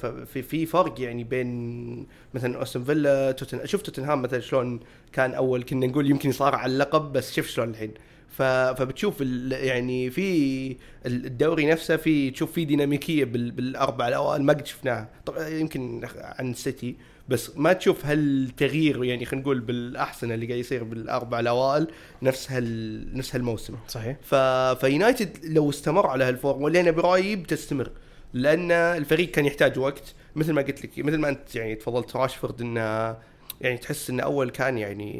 ففي في فرق يعني بين مثلا أستون فيلا توتن شوف توتنهام مثلا شلون كان أول كنا نقول يمكن يصارع على اللقب بس شوف شلون الحين. ف... فبتشوف ال... يعني في الدوري نفسه في تشوف في ديناميكية بال... بالأربع الأوائل ما قد شفناها. طبعا يمكن عن السيتي بس ما تشوف هالتغيير يعني خلينا نقول بالأحسن اللي قاعد يصير بالأربع الأوائل نفس هال نفس هالموسم. صحيح. ف... فيونايتد لو استمر على هال form أنا برايي بتستمر لأن الفريق كان يحتاج وقت مثل ما قلت لك مثل ما أنت يعني تفضلت راشفورد إنه يعني تحس إنه أول كان يعني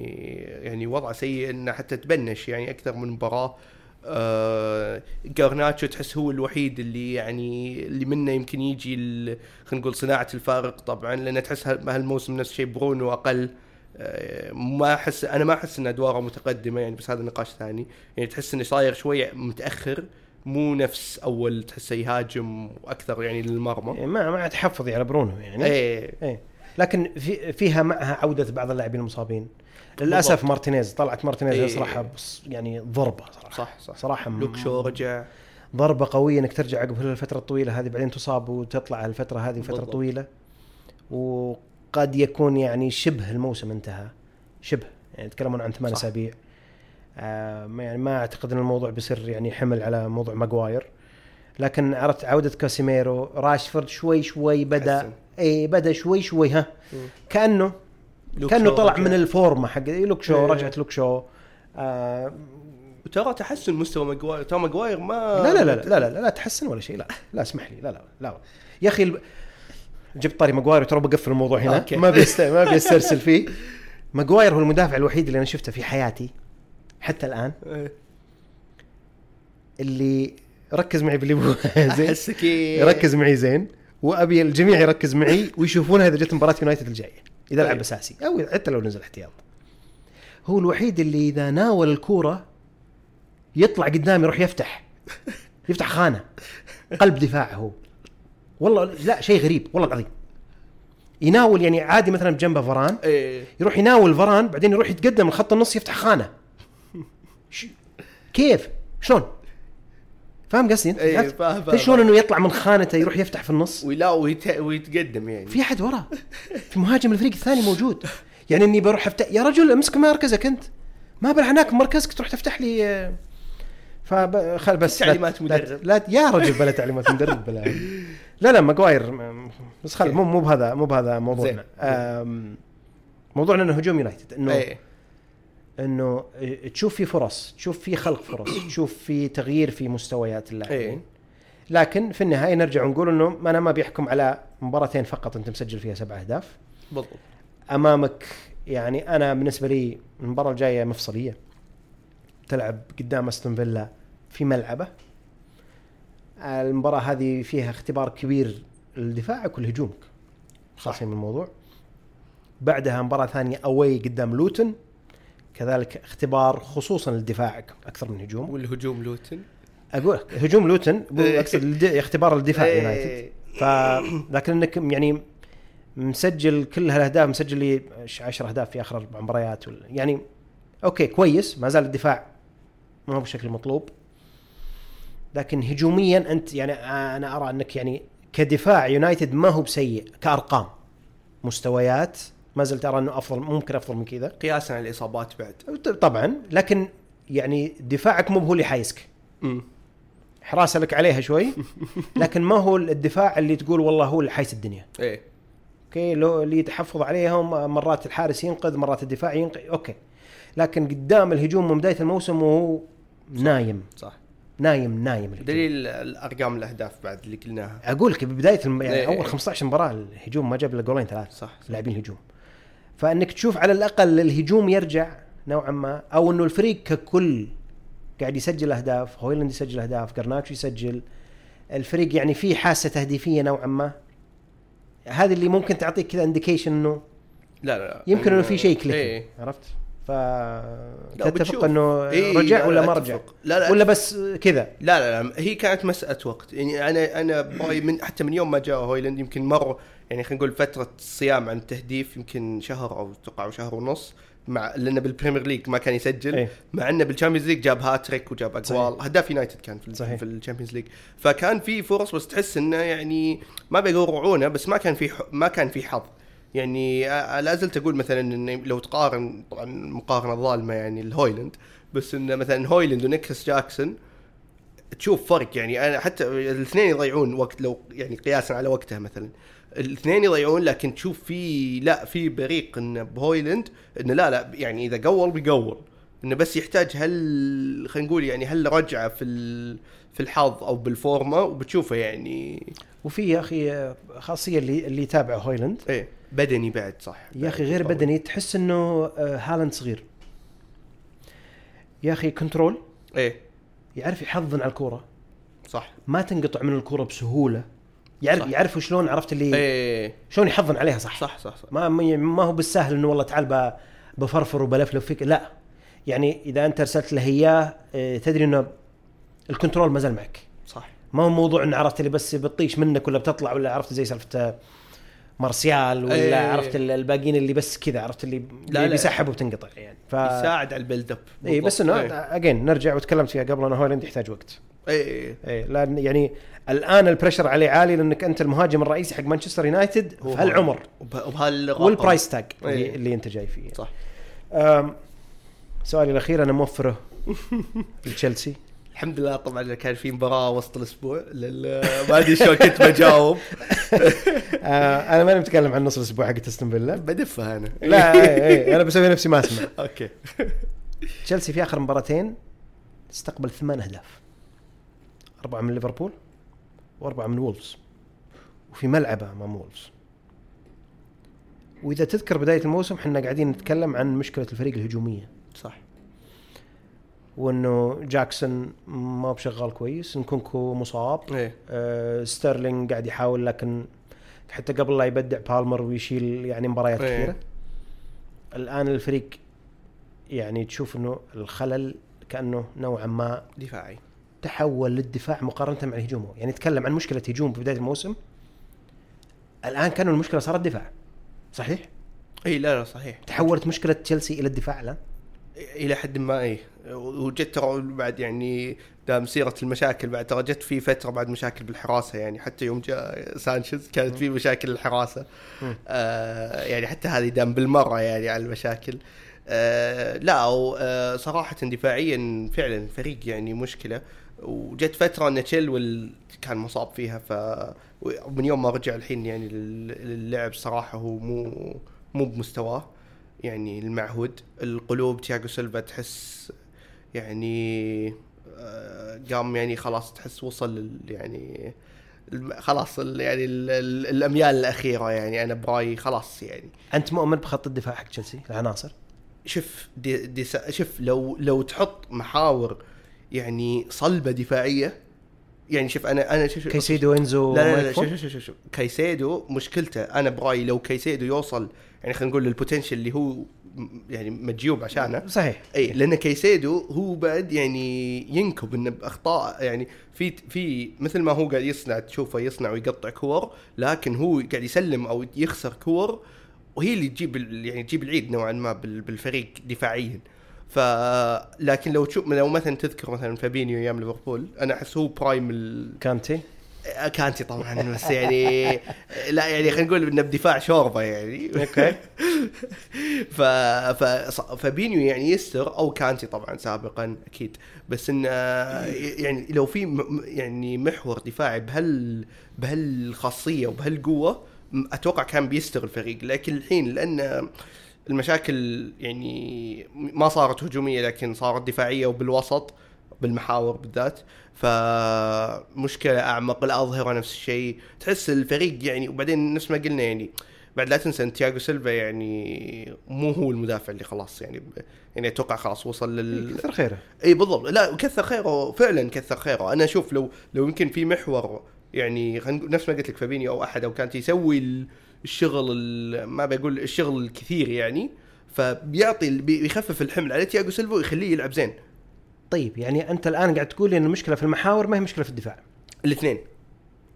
يعني وضعه سيء إنه حتى تبنش يعني أكثر من مباراة. آه جارناتشو تحس هو الوحيد اللي يعني اللي منه يمكن يجي خلينا نقول صناعة الفارق طبعا لأن تحس هال- هالموسم نفس الشيء برونو أقل. آه، ما أحس أنا ما أحس إن أدواره متقدمة يعني بس هذا نقاش ثاني. يعني تحس إنه صاير شوية متأخر. مو نفس أول تحسه يهاجم أكثر يعني للمرمى. يعني ما ما تحفظي على برونو يعني. إيه. إيه. لكن في فيها معها عودة بعض اللاعبين المصابين. للأسف بالضبط. مارتينيز طلعت مارتينيز إيه. صراحة بص- يعني ضربة صراحة. صح صح. صراحة لوك شو رجع. ضربة قوية إنك ترجع عقب الفترة الطويلة هذه بعدين تصاب وتطلع الفترة هذه فترة بالضبط. طويلة. وقد يكون يعني شبه الموسم انتهى. شبه. يعني يتكلمون عن ثمان. أسابيع. آه ما- يعني ما أعتقد إن الموضوع بيصير يعني حمل على موضوع ماجواير لكن عرفت عودة كاسيميرو راشفورد شوي شوي بدا تحسن. اي بدأ شوي شوي ها. كانه كأنه طلع رجع. من الفورمة حق لوك شو إيه. رجعت لوك شو آه وترى تحسن مستوى ماجواير ترى ماجواير ما لا لا لا لا لا لا, لا تحسن ولا شيء لا لا اسمح لي لا لا لا يا أخي الب... جبت طاري ماجواير ترى بقفل الموضوع هنا أوكي. ما بيست... ما بيسترسل فيه ماجواير هو المدافع الوحيد اللي أنا شفته في حياتي حتى الآن. إيه. اللي ركز معي باللي زين. احسك إيه. يركز معي زين. وأبي الجميع يركز معي ويشوفونها اذا جت مباراة يونايتد الجاية. إذا لعب طيب. أساسي. أو حتى لو نزل احتياط. هو الوحيد اللي إذا ناول الكورة يطلع قدام يروح يفتح. يفتح خانة. قلب دفاع هو. والله لا شيء غريب. والله العظيم. يناول يعني عادي مثلا بجنبه فران إيه. يروح يناول فران بعدين يروح يتقدم لخط النص يفتح خانة. ش... كيف؟ شلون؟ فاهم قصدي؟ انت؟ إيه، عرفت؟ فاهم-. شلون إنه يطلع من خانته يروح يفتح في النص؟ ولا ويت... ويتقدم يعني. في أحد ورا. في مهاجم الفريق الثاني موجود. يعني إني بروح افتح يا رجل امسك مركزك أنت. ما بل هناك مركزك تروح تفتح لي آه، فب... خل بس لا- تعليمات لا- مدرب. لا, يا رجل بلا تعليمات مدرب بلا لا لا ماجواير. بس خل مو مو بهذا مو بهذا موضوعنا. موضوعنا إنه هجوم يونايتد إنه إيه. إنه تشوف في فرص تشوف في خلق فرص تشوف في تغيير في مستويات اللاعبين. إيه. لكن في النهاية نرجع ونقول إنه أنا ما بيحكم على مباراتين فقط أنت مسجل فيها سبع أهداف. بالضبط. أمامك يعني أنا بالنسبة لي المباراة الجاية مفصلية. تلعب قدام أستون فيلا في ملعبه. المباراة هذه فيها اختبار كبير لدفاعك ولهجومك خاصين من الموضوع. بعدها مباراة ثانية اوي قدام لوتن كذلك اختبار خصوصا لدفاعك أكثر من هجوم والهجوم لوتن أقول هجوم لوتن إيه. أقصد اختبار الدفاع إيه. يونايتد ف لكن إنك يعني مسجل كل هالأهداف مسجل لي 10 أهداف في آخر أربع مباريات يعني أوكي كويس ما زال الدفاع ما هو بالشكل المطلوب لكن هجوميا أنت يعني أنا أرى إنك يعني كدفاع يونايتد ما هو بسيء كأرقام مستويات ما زلت أرى إنه أفضل ممكن أفضل من كذا. قياسا على الإصابات بعد. طبعا لكن يعني دفاعك مو هو اللي حايسك. حراسة لك عليها شوي لكن ما هو الدفاع اللي تقول والله هو اللي حايس الدنيا. إيه. أوكي لو اللي تحفظ عليهم مرات الحارس ينقذ مرات الدفاع ينقذ. أوكي. لكن قدام الهجوم من بداية الموسم وهو نايم. صح. نايم نايم الهجوم. دليل الأرقام الأهداف بعد اللي قلناها. أقول لك ببداية الم... يعني إيه. أول 15 مباراة الهجوم ما جاب إلا جولين ثلاث. صح لاعبين هجوم فإنك تشوف على الأقل الهجوم يرجع نوعا ما أو إنه الفريق ككل قاعد يسجل أهداف هويلاند يسجل أهداف جرناتشو يسجل الفريق يعني في حاسة تهديفية نوعا ما. هذه اللي ممكن تعطيك كذا indication إنه لا لا يمكن إنه في شيء click إيه. عرفت؟ ف لا، تتفق. إنه إيه، رجع لا، ولا لا، ما. رجع؟ لا لا ولا بس كذا؟ لا لا لا هي كانت مسألة وقت. يعني أنا أنا برايي من حتى من يوم ما جاء هويلاند يمكن مر يعني خلينا نقول فترة صيام عن التهديف يمكن شهر أو أتوقع شهر ونص مع لأنه بال Premier League ما كان يسجل إيه. مع إنه بال Champions League جاب هاتريك وجاب اجوال صحيح. هداف يونايتد كان في صحيح. في ال Champions League فكان في فرص بس تحس إنه يعني ما بيقرعونه بس ما كان في ما كان في حظ يعني لا زلت أقول مثلا إن لو تقارن طبعا مقارنة ظالمة يعني الهويلاند بس انه مثلا هويلاند ونيكلاس جاكسون تشوف فرق يعني أنا حتى الاثنين يضيعون وقت لو يعني قياسا على وقتها مثلا الاثنين يضيعون لكن تشوف في لا في بريق انه بهويلاند انه لا لا يعني إذا قول بيقول إنه بس يحتاج هل خلينا نقول يعني هل رجعة في في الحظ أو بالفورمة وبتشوفه يعني. وفي يا أخي خاصية اللي اللي يتابع هويلاند. إيه بدني بعد صح. يا أخي غير. بدني تحس إنه آه، هالاند صغير. يا أخي control. إيه. يعرف يحضن على الكورة. صح. ما تنقطع من الكورة بسهولة. يعرف صح. يعرف شلون عرفت اللي إيه شلون يحضن عليها صح؟ صح صح صح. ما ما هو بالسهل إنه والله تعال بفرفر وبلفلف فيك لا. يعني إذا أنت أرسلت له إياه تدري إنه الكنترول ما زال معك. صح. ما هو موضوع إنه عرفت اللي بس بتطيش منك ولا بتطلع ولا عرفت زي سالفة مارسيال ولا إيه. عرفت ال- الباقيين اللي بس كذا عرفت اللي لا، لا. بيسحب وتنقطع يعني. ف يساعد على ال build up اي بس إنه again نرجع وتكلمت فيها قبل انه هويلاند يحتاج وقت. إيه اي لأن يعني الآن ال pressure عليه عالي لأنك أنت المهاجم الرئيسي حق مانشستر يونايتد في هالعمر وبه- وبهالرقم. وال price tag اللي, إيه. اللي أنت جاي فيه. صح. سؤالي الأخير أنا موفره لتشيلسي. الحمد لله طبعا كان في مباراة وسط الأسبوع. ما أدري شلون كنت بجاوب. آه أنا ماني متكلم عن نص الأسبوع حق استون فيلا بدفها أنا. لا اي اي أنا بسوي نفسي ما أسمع. أوكي. تشيلسي في آخر مباراتين استقبل ثمان أهداف. أربعة من ليفربول وأربعة من وولفز. وفي ملعبه أمام وولفز. وإذا تذكر بداية الموسم إحنا قاعدين نتكلم عن مشكلة الفريق الهجومية. صح. وإنه جاكسون ما بشغال كويس نكونكو مصاب. إيه. آه ستيرلينج قاعد يحاول لكن حتى قبل لا يبدع بالمر ويشيل يعني مباريات إيه. كثيرة. الآن الفريق يعني تشوف إنه الخلل كأنه نوعا ما دفاعي. تحول للدفاع مقارنة مع الهجوم. يعني نتكلم عن مشكلة هجوم في بداية الموسم. الآن كانوا المشكلة صارت دفاع. صحيح؟ إي لا لا صحيح. تحولت مشكلة تشيلسي إلى الدفاع الآن؟ إلى حد ما إيه وجت ترى بعد يعني دام سيره المشاكل بعد ترى جت في فترة بعد مشاكل بالحراسة يعني حتى يوم جاء سانشيز كانت في مشاكل الحراسة. آه يعني حتى هذه دام بالمرة يعني على المشاكل. آه لا آه صراحة دفاعيا فعلا فريق يعني مشكلة. وجت فترة إن تشيلول كان مصاب فيها ف ومن يوم ما رجع الحين يعني للعب صراحة هو مو مو بمستواه. يعني المعهود القلوب تياجو سيلفا تحس يعني آه، قام يعني خلاص تحس وصل يعني خلاص يعني الأميال الأخيرة يعني. أنا برايي خلاص يعني. أنت مؤمن بخط الدفاع حق تشيلسي العناصر؟ شوف دي دي شوف لو لو تحط محاور يعني صلبة دفاعية. يعني شوف أنا أنا شوف كيسيدو إنزو لا لا, لا شوف شوف شوف, شوف. كيسيدو مشكلته أنا برأيي لو كيسيدو يوصل يعني خلينا نقول ال potential اللي هو يعني مجيوب عشانه. صحيح. اي لأن كيسيدو هو بعد يعني ينكب انه بأخطاء يعني في في مثل ما هو قاعد يصنع تشوفه يصنع ويقطع كور لكن هو قاعد يسلم أو يخسر كور وهي اللي تجيب يعني تجيب العيد نوعا ما بالفريق دفاعيا. ف لكن لو تشوف لو مثلا تذكر مثلا فابينيو أيام ليفربول أنا أحس هو prime ال... كانتي؟ كانتي طبعا بس يعني لا يعني خلينا نقول إنه بدفاع شوربة يعني. أوكي. ف ف فابينيو يعني يستر أو كانتي طبعا سابقا أكيد. بس انه يعني لو في يعني محور دفاعي بهال بهالخاصية وبهالقوة أتوقع كان بيستر الفريق. لكن الحين لأن المشاكل يعني ما صارت هجومية لكن صارت دفاعية وبالوسط بالمحاور بالذات. فمشكلة أعمق الاظهره نفس الشيء. تحس الفريق يعني وبعدين نفس ما قلنا يعني بعد لا تنسى إن تياجو سيلفا يعني مو هو المدافع اللي خلاص يعني يعني أتوقع خلاص وصل لل كثر خيره. اي بالضبط. لا كثر خيره فعلا كثر خيره. أنا أشوف لو لو يمكن في محور يعني نفس ما قلت لك فابينيو أو أحد أو كانت يسوي الشغل ما بقول الشغل الكثير يعني فبيعطي بيخفف الحمل على تياجو سيلفا ويخليه يلعب زين. طيب يعني أنت الآن قاعد تقول إن المشكلة في المحاور ما هي مشكلة في الدفاع. الاثنين.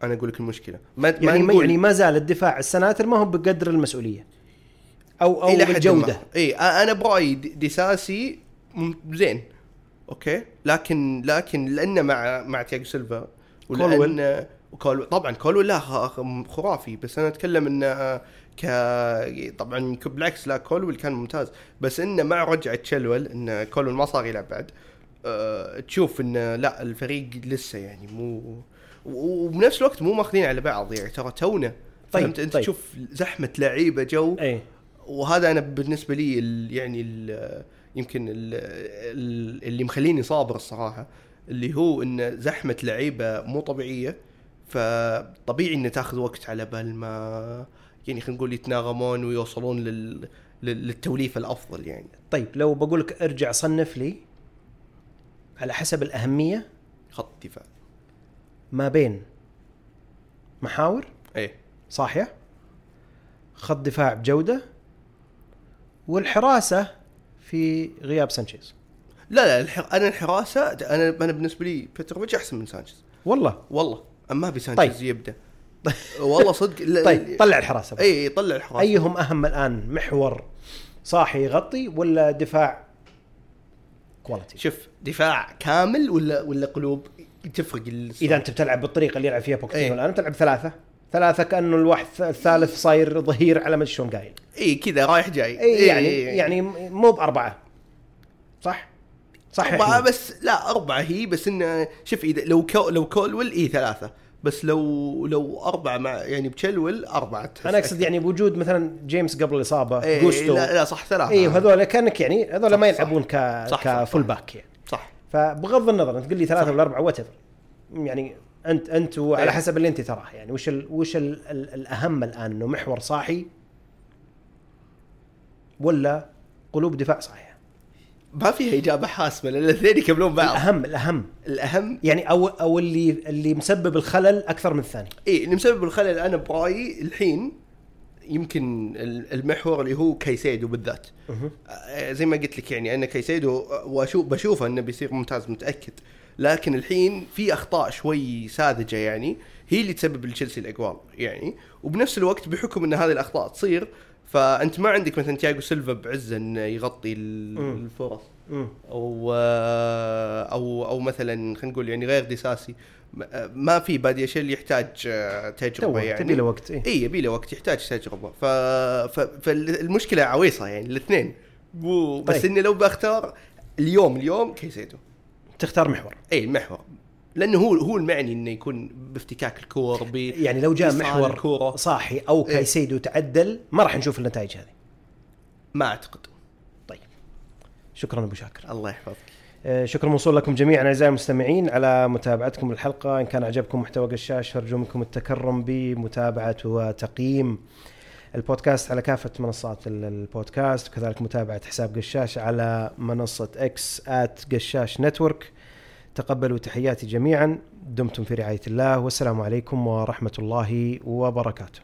أنا أقول لك المشكلة. ما يعني ما يعني ما زال الدفاع ال centers ما هو بقد المسؤولية. أو أو إلى الجوده إي أنا برأيي ديساسي زين. أوكي؟ لكن لكن لأنه مع مع تياجو سيلفا ولأن كول طبعا كولويل لا خرافي بس أنا أتكلم انه ك طبعا بالعكس لا كولويل كان ممتاز بس إنه مع رجعة تشيلول إن كولويل ما صار يلعب بعد أه تشوف انه لا الفريق لسه يعني مو وبنفس الوقت مو ماخذين على بعض يعني ترى تونا طيب فهمت أنت طيب. تشوف زحمة لعيبة جو أي. وهذا أنا بالنسبة لي ال يعني ال يمكن ال اللي مخليني صابر الصراحة اللي هو إن زحمة لعيبة مو طبيعية فطبيعي إنه تاخذ وقت على بال ما يعني خلينا نقول يتناغمون ويوصلون لل للتوليفة الأفضل يعني. طيب لو بقول لك ارجع صنف لي على حسب الأهمية. خط دفاع. ما بين محاور. إيه. صاحية. خط دفاع بجودة. والحراسة في غياب سانشيز. لا لا الحر... أنا الحراسة أنا أنا بالنسبة لي بيتروفيتش أحسن من سانشيز. والله؟ والله. اما أبي سانشيز طيب. يبدأ. والله صدق طيب طلع الحراسة إي طلع الحراسة. أيهم أهم الآن محور صاحي يغطي ولا دفاع quality شوف دفاع كامل ولا ولا كلوب؟ تفرق إذا أنت بتلعب بالطريقة اللي يلعب فيها بوكيتينو الآن بتلعب ثلاثة. ثلاثة كأنه الواحد الثالث صاير ظهير على ما شلون قايل. إي كذا رايح جاي. إي يعني إيه يعني مو بأربعة. صح؟ صح أربعة بس لا أربعة هي بس إنه شوف إذا لو كو لو كولويل إي ثلاثة. بس لو لو أربعة مع يعني بتشلول أربعة. أنا أقصد يعني بوجود مثلا جيمس قبل الإصابة إيه جوستو. لا, لا صح ثلاثة. إي وهذول كأنك يعني هذول ما يلعبون ك ك full back يعني. صح. فبغض النظر أنت تقول لي ثلاثة ولا أربعة what يعني أنت أنت وعلى. حسب اللي أنت تراه. يعني وش ال وش ال ال الأهم الآن؟ إنه محور صاحي ولا قلوب دفاع صحيح ما فيها إجابة حاسمة لأن الاثنين يكملون بعض. الأهم الأهم. الأهم؟ يعني أو أو اللي اللي مسبب الخلل أكثر من الثاني. إي اللي مسبب الخلل أنا برايي الحين يمكن المحور اللي هو كايسيدو بالذات. أه. زي ما قلت لك يعني أنا كايسيدو واشوف بشوفه إنه بيصير ممتاز متأكد. لكن الحين في أخطاء شوي ساذجة يعني هي اللي تسبب لتشيلسي الاقوال يعني. وبنفس الوقت بحكم إن هذه الأخطاء تصير فأنت ما عندك مثلا تياجو سيلفا بعزه انه يغطي. الفرص مم. أو أو أو مثلا خلينا نقول يعني غير ديساسي ما- ما في باديشيل يحتاج آه، تجربة يعني تبي له وقت إيه. اي يبي له وقت يحتاج تجربة ف... ف... فالمشكلة عويصة يعني الاثنين بس طيب. إني لو بختار اليوم اليوم كيسيدو تختار محور اي المحور لأنه هو هو المعني إنه يكون بافتكاك الكور ب يعني لو جاء محور الكورة. صاحي أو إيه. كايسيدو تعدل ما راح نشوف النتائج هذه. ما أعتقد. طيب. شكرا أبو شاكر. الله يحفظك. آه، شكر موصول لكم جميعا أعزائي المستمعين على متابعتكم للحلقه إن كان عجبكم محتوى قشاش أرجو منكم التكرم بمتابعة وتقييم البودكاست على كافة منصات ال- البودكاست وكذلك متابعة حساب قشاش على منصة إكس at قشاش network تقبلوا تحياتي جميعا. دمتم في رعاية الله. والسلام عليكم ورحمة الله وبركاته.